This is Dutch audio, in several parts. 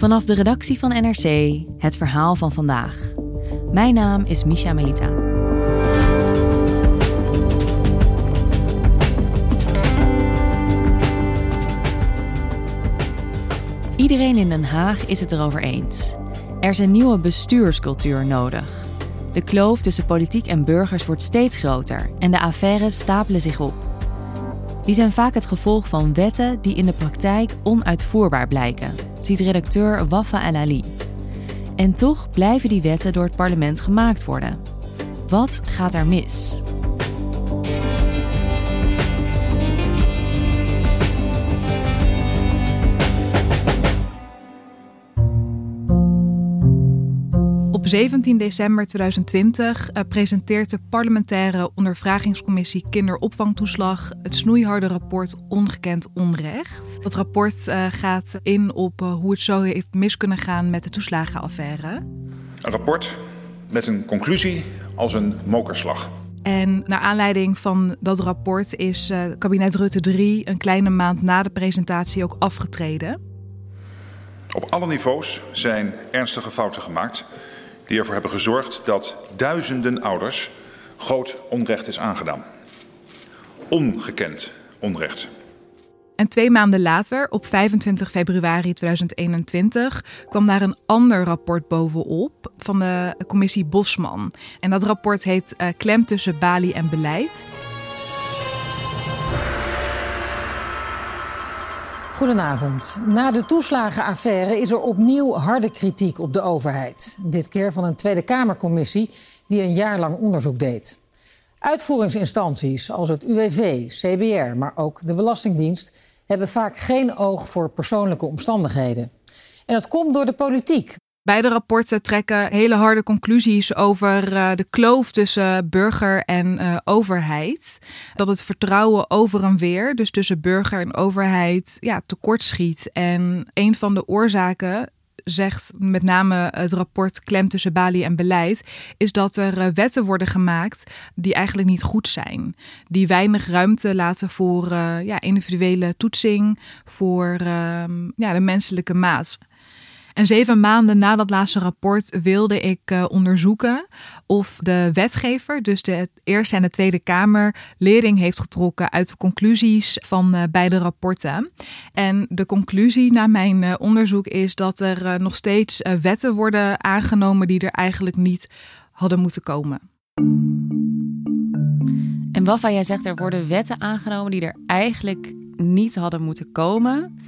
Vanaf de redactie van NRC het verhaal van vandaag. Mijn naam is Misha Melita. Iedereen in Den Haag is het erover eens. Er is een nieuwe bestuurscultuur nodig. De kloof tussen politiek en burgers wordt steeds groter en de affaires stapelen zich op. Die zijn vaak het gevolg van wetten die in de praktijk onuitvoerbaar blijken, ziet redacteur Wafa El Ali. En toch blijven die wetten door het parlement gemaakt worden. Wat gaat er mis? 17 december 2020 uh, presenteert de parlementaire ondervragingscommissie kinderopvangtoeslag het snoeiharde rapport Ongekend Onrecht. Dat rapport uh, gaat in op uh, hoe het zo heeft mis kunnen gaan met de toeslagenaffaire. Een rapport met een conclusie als een mokerslag. En naar aanleiding van dat rapport is kabinet Rutte 3 een kleine maand na de presentatie ook afgetreden. Op alle niveaus zijn ernstige fouten gemaakt die ervoor hebben gezorgd dat duizenden ouders groot onrecht is aangedaan. Ongekend onrecht. En twee maanden later, op 25 februari 2021, kwam daar een ander rapport bovenop van de commissie Bosman. En dat rapport heet uh, Klem tussen Bali en beleid. Goedenavond. Na de toeslagenaffaire is er opnieuw harde kritiek op de overheid. Dit keer van een Tweede Kamercommissie die een jaar lang onderzoek deed. Uitvoeringsinstanties als het UWV, CBR, maar ook de Belastingdienst hebben vaak geen oog voor persoonlijke omstandigheden. En dat komt door de politiek. Beide rapporten trekken hele harde conclusies over uh, de kloof tussen burger en uh, overheid. Dat het vertrouwen over en weer, dus tussen burger en overheid, ja, tekortschiet. En een van de oorzaken zegt met name het rapport Klem tussen Bali en beleid, is dat er uh, wetten worden gemaakt die eigenlijk niet goed zijn. Die weinig ruimte laten voor ja, individuele toetsing, voor uh, ja, de menselijke maat. En zeven maanden na dat laatste rapport wilde ik uh, onderzoeken of de wetgever, dus de Eerste en de Tweede Kamer, lering heeft getrokken uit de conclusies van uh, beide rapporten. En de conclusie na mijn uh, onderzoek is dat er nog steeds wetten worden aangenomen die er eigenlijk niet hadden moeten komen. En Wafa, jij zegt er worden wetten aangenomen die er eigenlijk niet hadden moeten komen.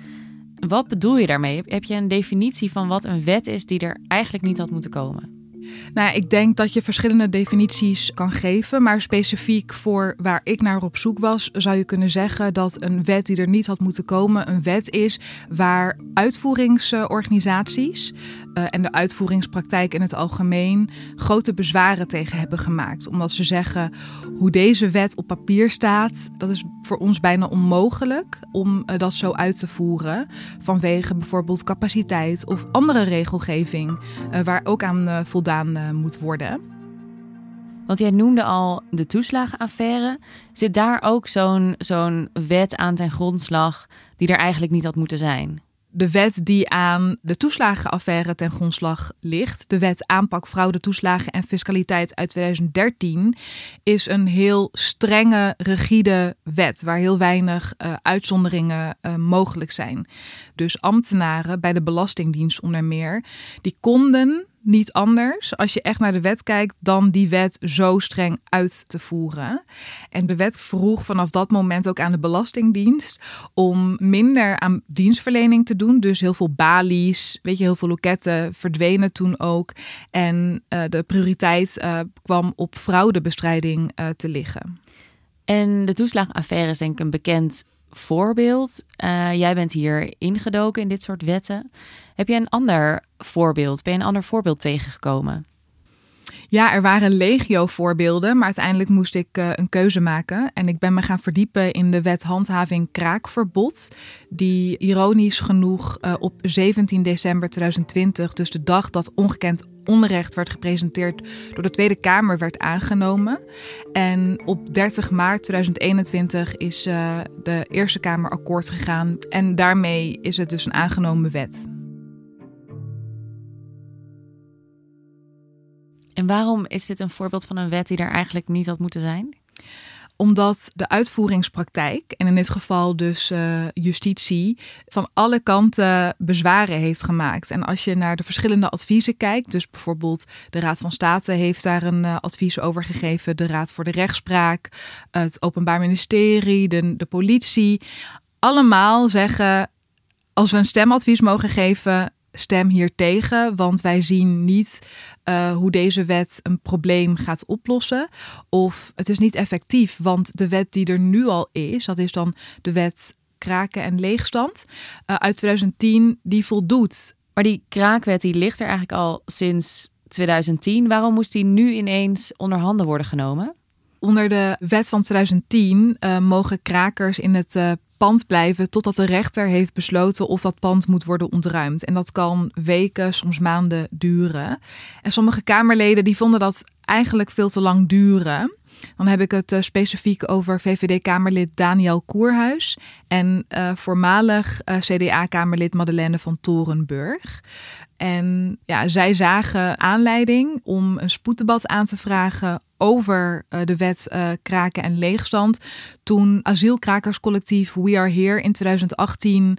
Wat bedoel je daarmee? Heb je een definitie van wat een wet is die er eigenlijk niet had moeten komen? Nou, ik denk dat je verschillende definities kan geven. Maar specifiek voor waar ik naar op zoek was, zou je kunnen zeggen dat een wet die er niet had moeten komen, een wet is waar uitvoeringsorganisaties uh, en de uitvoeringspraktijk in het algemeen grote bezwaren tegen hebben gemaakt. Omdat ze zeggen hoe deze wet op papier staat, dat is voor ons bijna onmogelijk om uh, dat zo uit te voeren. Vanwege bijvoorbeeld capaciteit of andere regelgeving uh, waar ook aan voldaan moet worden. Want jij noemde al de toeslagenaffaire. Zit daar ook zo'n zo'n wet aan ten grondslag die er eigenlijk niet had moeten zijn? De wet die aan de toeslagenaffaire ten grondslag ligt, de wet aanpak fraude, toeslagen en fiscaliteit uit 2013, is een heel strenge, rigide wet waar heel weinig uh, uitzonderingen uh, mogelijk zijn. Dus ambtenaren bij de Belastingdienst onder meer, die konden niet anders als je echt naar de wet kijkt dan die wet zo streng uit te voeren. En de wet vroeg vanaf dat moment ook aan de Belastingdienst om minder aan dienstverlening te doen. Dus heel veel balies, weet je, heel veel loketten verdwenen toen ook. En uh, de prioriteit uh, kwam op fraudebestrijding uh, te liggen. En de toeslagaffaire is denk ik een bekend voorbeeld. Uh, jij bent hier ingedoken in dit soort wetten. Heb je een ander voorbeeld? Ben je een ander voorbeeld tegengekomen? Ja, er waren legio voorbeelden, maar uiteindelijk moest ik uh, een keuze maken. En ik ben me gaan verdiepen in de wet handhaving kraakverbod. Die ironisch genoeg uh, op 17 december 2020, dus de dag dat ongekend onrecht werd gepresenteerd door de Tweede Kamer, werd aangenomen. En op 30 maart 2021 is uh, de Eerste Kamer akkoord gegaan. En daarmee is het dus een aangenomen wet. En waarom is dit een voorbeeld van een wet die er eigenlijk niet had moeten zijn? Omdat de uitvoeringspraktijk, en in dit geval dus uh, justitie, van alle kanten bezwaren heeft gemaakt. En als je naar de verschillende adviezen kijkt, dus bijvoorbeeld de Raad van State heeft daar een uh, advies over gegeven, de Raad voor de Rechtspraak, het Openbaar Ministerie, de politie, allemaal zeggen: als we een stemadvies mogen geven, stem hier tegen, want wij zien niet uh, hoe deze wet een probleem gaat oplossen. Of het is niet effectief, want de wet die er nu al is, dat is dan de wet kraken en leegstand uh, uit 2010, die voldoet. Maar die kraakwet die ligt er eigenlijk al sinds 2010. Waarom moest die nu ineens onder handen worden genomen? Onder de wet van 2010 uh, mogen krakers in het pand blijven totdat de rechter heeft besloten of dat pand moet worden ontruimd. En dat kan weken, soms maanden duren. En sommige Kamerleden die vonden dat eigenlijk veel te lang duren. Dan heb ik het uh, specifiek over VVD-Kamerlid Daniel Koerhuis en uh, voormalig uh, CDA-Kamerlid Madeleine van Torenburg. En ja, zij zagen aanleiding om een spoeddebat aan te vragen over uh, de wet uh, kraken en leegstand. Toen asielkrakerscollectief We Are Here in 2018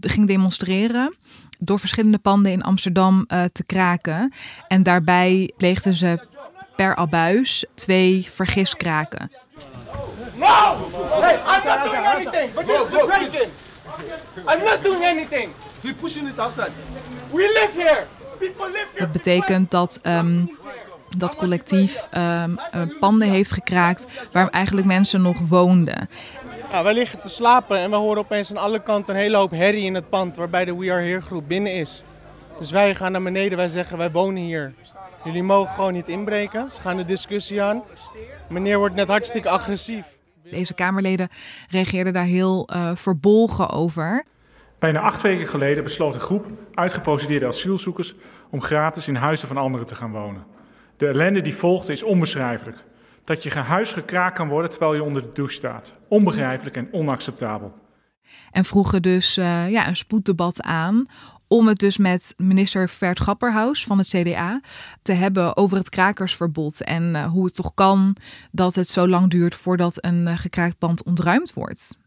ging demonstreren door verschillende panden in Amsterdam uh, te kraken. En daarbij pleegden ze per abuis twee vergiskraken. No! Hey, I'm not doing anything, but this is a break-in. I'm not doing anything. You're pushing it outside. We live here. People live here. Dat betekent dat um, dat collectief um, uh, panden heeft gekraakt waar eigenlijk mensen nog woonden. Ja, wij liggen te slapen en we horen opeens aan alle kanten een hele hoop herrie in het pand waarbij de We Are Here groep binnen is. Dus wij gaan naar beneden, wij zeggen wij wonen hier. Jullie mogen gewoon niet inbreken. Ze gaan de discussie aan. Meneer wordt net hartstikke agressief. Deze Kamerleden reageerden daar heel uh, verbolgen over. Bijna acht weken geleden besloot een groep uitgeprocedeerde asielzoekers om gratis in huizen van anderen te gaan wonen. De ellende die volgde is onbeschrijfelijk. Dat je huis gekraakt kan worden terwijl je onder de douche staat. Onbegrijpelijk en onacceptabel. En vroegen dus uh, ja, een spoeddebat aan om het dus met minister Vert Grapperhaus van het CDA te hebben over het krakersverbod en uh, hoe het toch kan dat het zo lang duurt voordat een uh, gekraakt pand ontruimd wordt.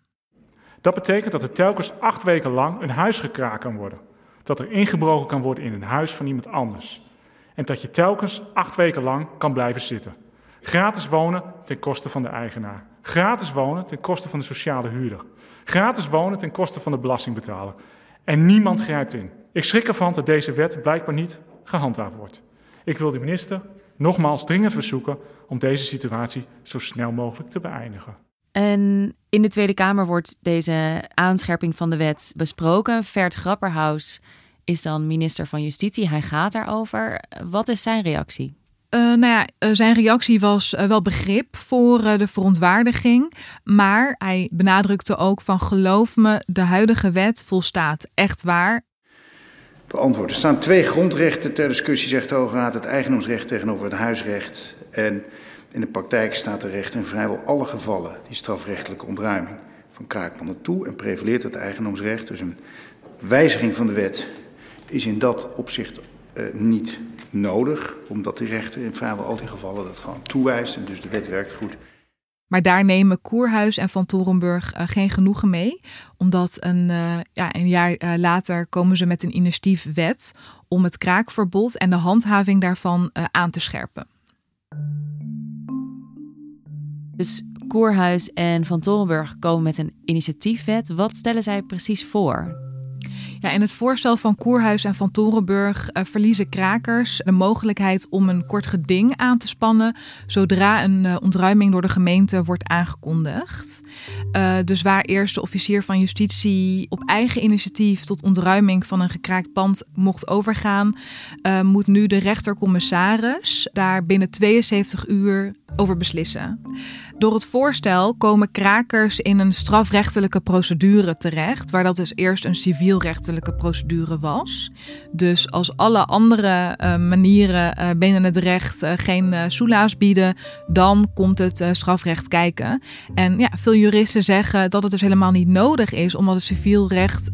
Dat betekent dat er telkens acht weken lang een huis gekraakt kan worden. Dat er ingebroken kan worden in een huis van iemand anders. En dat je telkens acht weken lang kan blijven zitten. Gratis wonen ten koste van de eigenaar. Gratis wonen ten koste van de sociale huurder. Gratis wonen ten koste van de belastingbetaler. En niemand grijpt in. Ik schrik ervan dat deze wet blijkbaar niet gehandhaafd wordt. Ik wil de minister nogmaals dringend verzoeken om deze situatie zo snel mogelijk te beëindigen. En in de Tweede Kamer wordt deze aanscherping van de wet besproken. Vert Grapperhaus is dan minister van Justitie. Hij gaat daarover. Wat is zijn reactie? Uh, nou ja, uh, zijn reactie was uh, wel begrip voor de verontwaardiging. Maar hij benadrukte ook van geloof me, de huidige wet volstaat echt waar. Beantwoord. Er staan twee grondrechten ter discussie, zegt de Hoge Raad. Het eigendomsrecht tegenover het huisrecht. En in de praktijk staat er recht in vrijwel alle gevallen die strafrechtelijke ontruiming van kraakpanden toe. En prevaleert het eigendomsrecht. Dus een wijziging van de wet is in dat opzicht uh, niet nodig, omdat de rechter in vrijwel al die gevallen dat gewoon toewijst en dus de wet werkt goed. Maar daar nemen Koerhuis en Van Torenburg uh, geen genoegen mee. Omdat een, uh, ja, een jaar uh, later komen ze met een initiatiefwet om het kraakverbod en de handhaving daarvan aan te scherpen. Dus Koerhuis en Van Torenburg komen met een initiatiefwet. Wat stellen zij precies voor? Ja, in het voorstel van Koerhuis en van Torenburg uh, verliezen krakers de mogelijkheid om een kort geding aan te spannen zodra een uh, ontruiming door de gemeente wordt aangekondigd. Uh, dus waar eerst de officier van justitie op eigen initiatief tot ontruiming van een gekraakt pand mocht overgaan, moet nu de rechtercommissaris daar binnen 72 uur over beslissen. Door het voorstel komen krakers in een strafrechtelijke procedure terecht, waar dat dus eerst een civielrechtelijke procedure was. Dus als alle andere uh, manieren uh, binnen het recht uh, geen soelaas bieden, dan komt het strafrecht kijken. En ja, veel juristen zeggen dat het dus helemaal niet nodig is, omdat het civielrecht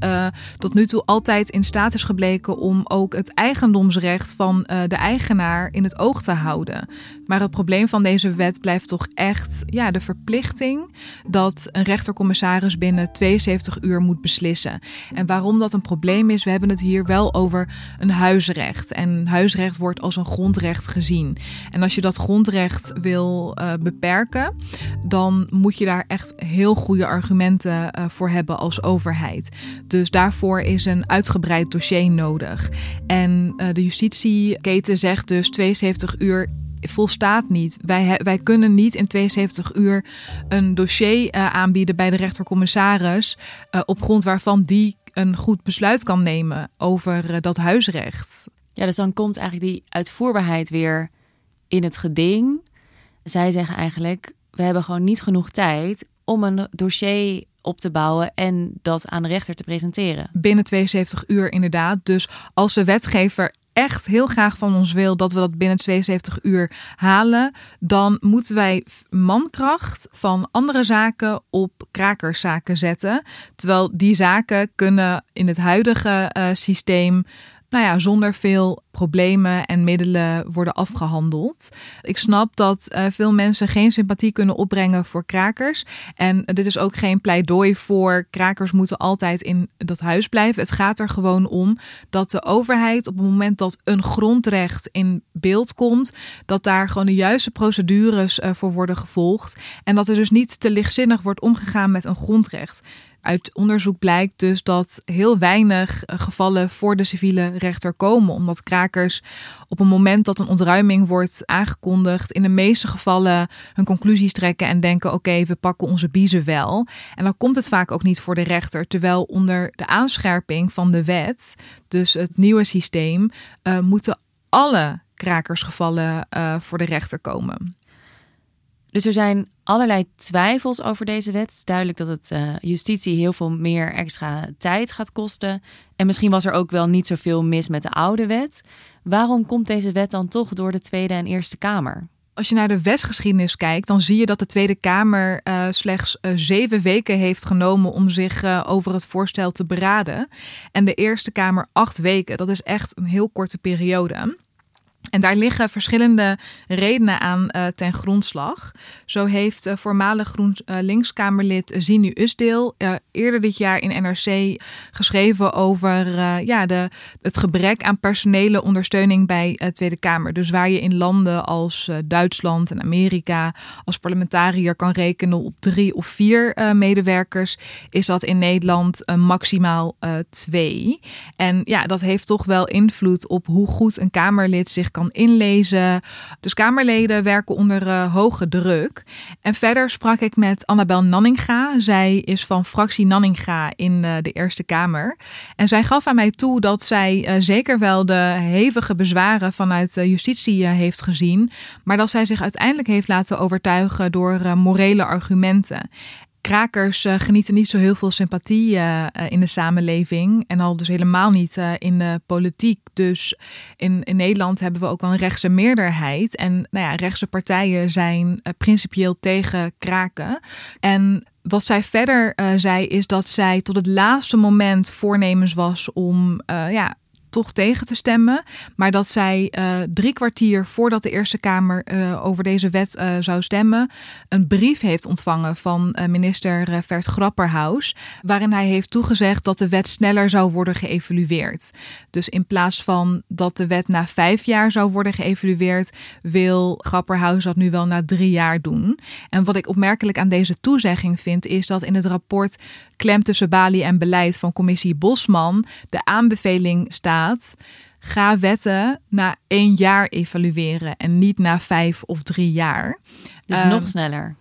tot nu toe altijd in staat is gebleken om ook het eigendomsrecht van de eigenaar in het oog te houden. Maar het probleem van deze wet blijft toch echt ja, de verplichting dat een rechtercommissaris binnen 72 uur moet beslissen. En waarom dat een probleem is, we hebben het hier wel over een huisrecht. En huisrecht wordt als een grondrecht gezien. En als je dat grondrecht wil uh, beperken, dan moet je daar echt heel goede argumenten uh, voor hebben als overheid. Dus daarvoor is een uitgebreid dossier nodig. En uh, de justitieketen zegt dus 72 uur volstaat niet. Wij, wij kunnen niet in 72 uur een dossier uh, aanbieden bij de rechtercommissaris. Uh, op grond waarvan die een goed besluit kan nemen over uh, dat huisrecht. Ja, dus dan komt eigenlijk die uitvoerbaarheid weer in het geding. Zij zeggen eigenlijk: we hebben gewoon niet genoeg tijd om een dossier op te bouwen en dat aan de rechter te presenteren. Binnen 72 uur inderdaad. Dus als de wetgever echt heel graag van ons wil dat we dat binnen 72 uur halen, dan moeten wij mankracht van andere zaken op krakerszaken zetten. Terwijl die zaken kunnen in het huidige uh, systeem nou ja, zonder veel problemen en middelen worden afgehandeld. Ik snap dat uh, veel mensen geen sympathie kunnen opbrengen voor krakers. En dit is ook geen pleidooi voor krakers moeten altijd in dat huis blijven. Het gaat er gewoon om dat de overheid op het moment dat een grondrecht in beeld komt, dat daar gewoon de juiste procedures uh, voor worden gevolgd. En dat er dus niet te lichtzinnig wordt omgegaan met een grondrecht. Uit onderzoek blijkt dus dat heel weinig eh, gevallen voor de civiele rechter komen, omdat krakers op een moment dat een ontruiming wordt aangekondigd, in de meeste gevallen hun conclusies trekken en denken: oké, we pakken onze biezen wel. En dan komt het vaak ook niet voor de rechter, terwijl onder de aanscherping van de wet, dus het nieuwe systeem, uh, moeten alle krakersgevallen uh, voor de rechter komen. Dus er zijn allerlei twijfels over deze wet. Duidelijk dat het uh, justitie heel veel meer extra tijd gaat kosten. En misschien was er ook wel niet zoveel mis met de oude wet. Waarom komt deze wet dan toch door de Tweede en Eerste Kamer? Als je naar de wetsgeschiedenis kijkt, dan zie je dat de Tweede Kamer uh, slechts uh, zeven weken heeft genomen om zich over het voorstel te beraden. En de Eerste Kamer acht weken. Dat is echt een heel korte periode. En daar liggen verschillende redenen aan uh, ten grondslag. Zo heeft uh, voormalig GroenLinks-Kamerlid uh, Zinu Usdeel eerder dit jaar in NRC geschreven over ja, de, het gebrek aan personele ondersteuning bij de Tweede Kamer. Dus waar je in landen als Duitsland en Amerika als parlementariër kan rekenen op drie of vier medewerkers, is dat in Nederland maximaal twee. En ja, dat heeft toch wel invloed op hoe goed een Kamerlid zich kan inlezen. Dus Kamerleden werken onder uh, hoge druk. En verder sprak ik met Annabel Nanninga. Zij is van fractie Nanninga in uh, de Eerste Kamer. En zij gaf aan mij toe dat zij uh, zeker wel de hevige bezwaren vanuit justitie heeft gezien. Maar dat zij zich uiteindelijk heeft laten overtuigen door morele argumenten krakers uh, genieten niet zo heel veel sympathie uh, in de samenleving. En al dus helemaal niet in de politiek. Dus in, in Nederland hebben we ook wel een rechtse meerderheid. En nou ja, rechtse partijen zijn principieel tegen kraken. En Wat zij verder zei is dat zij tot het laatste moment voornemens was om ja, toch tegen te stemmen. Maar dat zij uh, drie kwartier voordat de Eerste Kamer uh, over deze wet uh, zou stemmen, een brief heeft ontvangen van minister Vert Grapperhaus. Waarin hij heeft toegezegd dat de wet sneller zou worden geëvalueerd. Dus in plaats van dat de wet na vijf jaar zou worden geëvalueerd, wil Grapperhaus dat nu wel na drie jaar doen. En wat ik opmerkelijk aan deze toezegging vind, is dat in het rapport Klem tussen Bali en beleid van commissie Bosman de aanbeveling staat. Ga wetten na één jaar evalueren en niet na vijf of drie jaar. Dus um, nog sneller.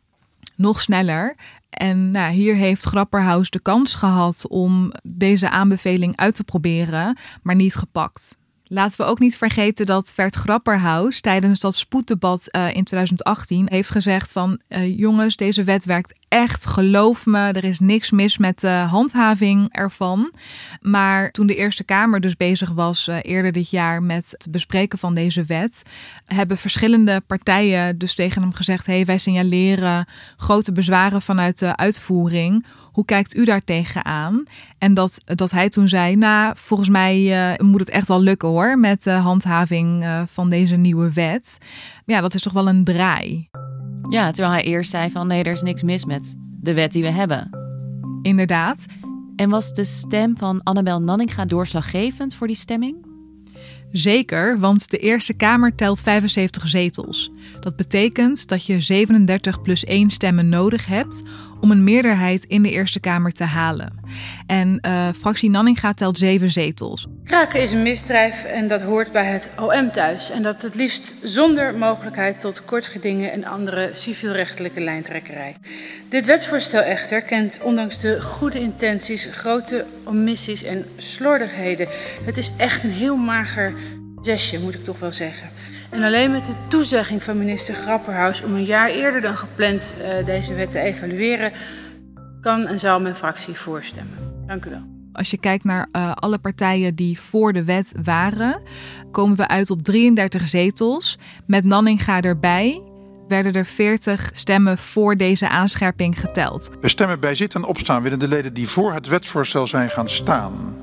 Nog sneller. En nou, hier heeft Grapperhaus de kans gehad om deze aanbeveling uit te proberen, maar niet gepakt. Laten we ook niet vergeten dat Vert Grapperhaus tijdens dat spoeddebat uh, in 2018 heeft gezegd van uh, jongens, deze wet werkt echt, geloof me, er is niks mis met de handhaving ervan. Maar toen de Eerste Kamer dus bezig was eerder dit jaar met het bespreken van deze wet, hebben verschillende partijen dus tegen hem gezegd: hey, wij signaleren grote bezwaren vanuit de uitvoering. Hoe kijkt u daar tegenaan? En dat, dat hij toen zei: Nou, volgens mij uh, moet het echt wel lukken hoor, met de handhaving uh, van deze nieuwe wet. Ja, dat is toch wel een draai. Ja, terwijl hij eerst zei van nee, er is niks mis met de wet die we hebben. Inderdaad. En was de stem van Annabel Nanninga doorslaggevend voor die stemming? Zeker, want de Eerste Kamer telt 75 zetels. Dat betekent dat je 37 plus 1 stemmen nodig hebt om een meerderheid in de Eerste Kamer te halen. En uh, fractie Nanninga telt zeven zetels. Kraken is een misdrijf en dat hoort bij het OM thuis. En dat het liefst zonder mogelijkheid tot kortgedingen en andere civielrechtelijke lijntrekkerij. Dit wetsvoorstel echter kent ondanks de goede intenties grote omissies en slordigheden. Het is echt een heel mager zesje, moet ik toch wel zeggen. En alleen met de toezegging van minister Grapperhaus om een jaar eerder dan gepland uh, deze wet te evalueren, kan en zal mijn fractie voorstemmen. Dank u wel. Als je kijkt naar uh, alle partijen die voor de wet waren, komen we uit op 33 zetels. Met Nanninga erbij werden er 40 stemmen voor deze aanscherping geteld. We stemmen bij zitten en opstaan willen de leden die voor het wetsvoorstel zijn gaan staan.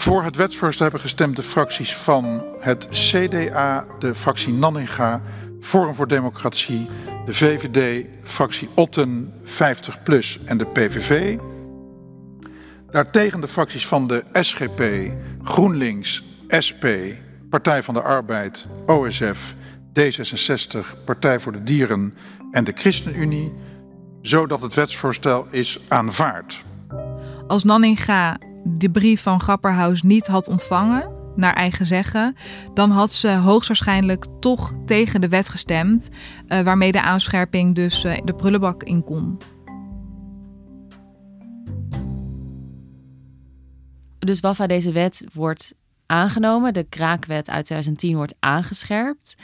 Voor het wetsvoorstel hebben gestemd de fracties van het CDA, de fractie Nanninga, Forum voor Democratie, de VVD, fractie Otten, 50PLUS en de PVV. Daartegen de fracties van de SGP, GroenLinks, SP, Partij van de Arbeid, OSF, D66, Partij voor de Dieren en de ChristenUnie, zodat het wetsvoorstel is aanvaard. Als Nanninga de brief van Grapperhaus niet had ontvangen, naar eigen zeggen, dan had ze hoogstwaarschijnlijk toch tegen de wet gestemd, uh, waarmee de aanscherping dus uh, de prullenbak in kon. Dus Waffa, deze wet wordt aangenomen. De kraakwet uit 2010 wordt aangescherpt.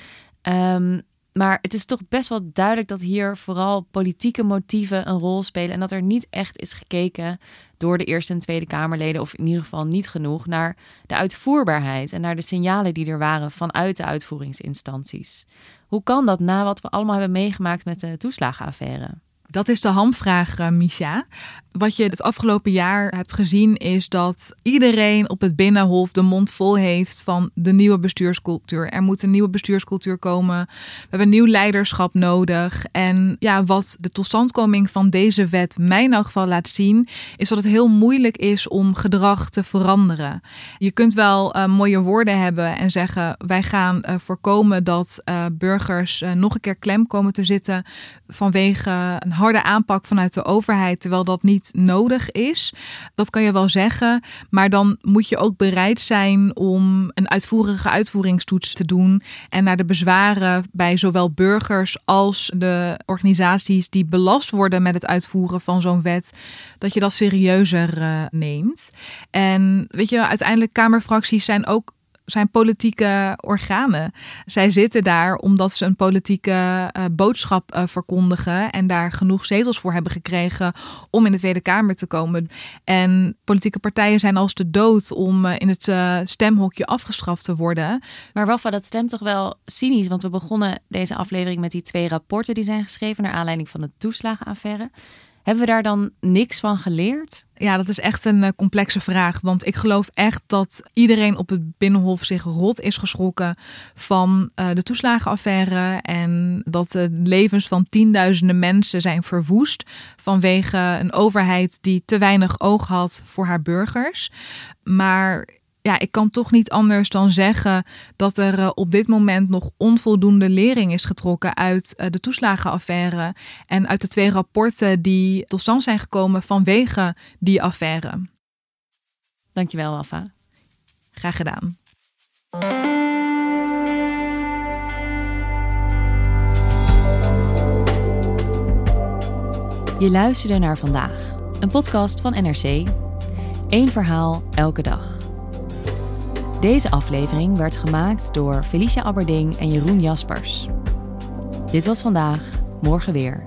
Um, maar het is toch best wel duidelijk dat hier vooral politieke motieven een rol spelen. En dat er niet echt is gekeken door de Eerste en Tweede Kamerleden, of in ieder geval niet genoeg, naar de uitvoerbaarheid en naar de signalen die er waren vanuit de uitvoeringsinstanties. Hoe kan dat na wat we allemaal hebben meegemaakt met de toeslagenaffaire? Dat is de hamvraag, uh, Misha. Wat je het afgelopen jaar hebt gezien is dat iedereen op het Binnenhof de mond vol heeft van de nieuwe bestuurscultuur. Er moet een nieuwe bestuurscultuur komen. We hebben nieuw leiderschap nodig. En ja, wat de totstandkoming van deze wet mij in elk geval laat zien, is dat het heel moeilijk is om gedrag te veranderen. Je kunt wel uh, mooie woorden hebben en zeggen: wij gaan uh, voorkomen dat burgers nog een keer klem komen te zitten vanwege een harde aanpak vanuit de overheid, terwijl dat niet nodig is. Dat kan je wel zeggen, maar dan moet je ook bereid zijn om een uitvoerige uitvoeringstoets te doen en naar de bezwaren bij zowel burgers als de organisaties die belast worden met het uitvoeren van zo'n wet, dat je dat serieuzer uh, neemt. En weet je, uiteindelijk Kamerfracties zijn ook zijn politieke organen. Zij zitten daar omdat ze een politieke uh, boodschap uh, verkondigen en daar genoeg zetels voor hebben gekregen om in de Tweede Kamer te komen. En politieke partijen zijn als de dood om uh, in het stemhokje afgestraft te worden. Maar Wafa, dat stemt toch wel cynisch, want we begonnen deze aflevering met die twee rapporten die zijn geschreven naar aanleiding van de toeslagenaffaire. Hebben we daar dan niks van geleerd? Ja, dat is echt een uh, complexe vraag. Want ik geloof echt dat iedereen op het Binnenhof zich rot is geschrokken van uh, de toeslagenaffaire. En dat de levens van tienduizenden mensen zijn verwoest vanwege een overheid die te weinig oog had voor haar burgers. Maar ja, ik kan toch niet anders dan zeggen dat er uh, op dit moment nog onvoldoende lering is getrokken uit uh, de toeslagenaffaire en uit de twee rapporten die tot stand zijn gekomen vanwege die affaire. Dankjewel, Alfa. Graag gedaan. Je luisterde naar vandaag, een podcast van NRC. Eén verhaal elke dag. Deze aflevering werd gemaakt door Felicia Aberding en Jeroen Jaspers. Dit was vandaag, morgen weer.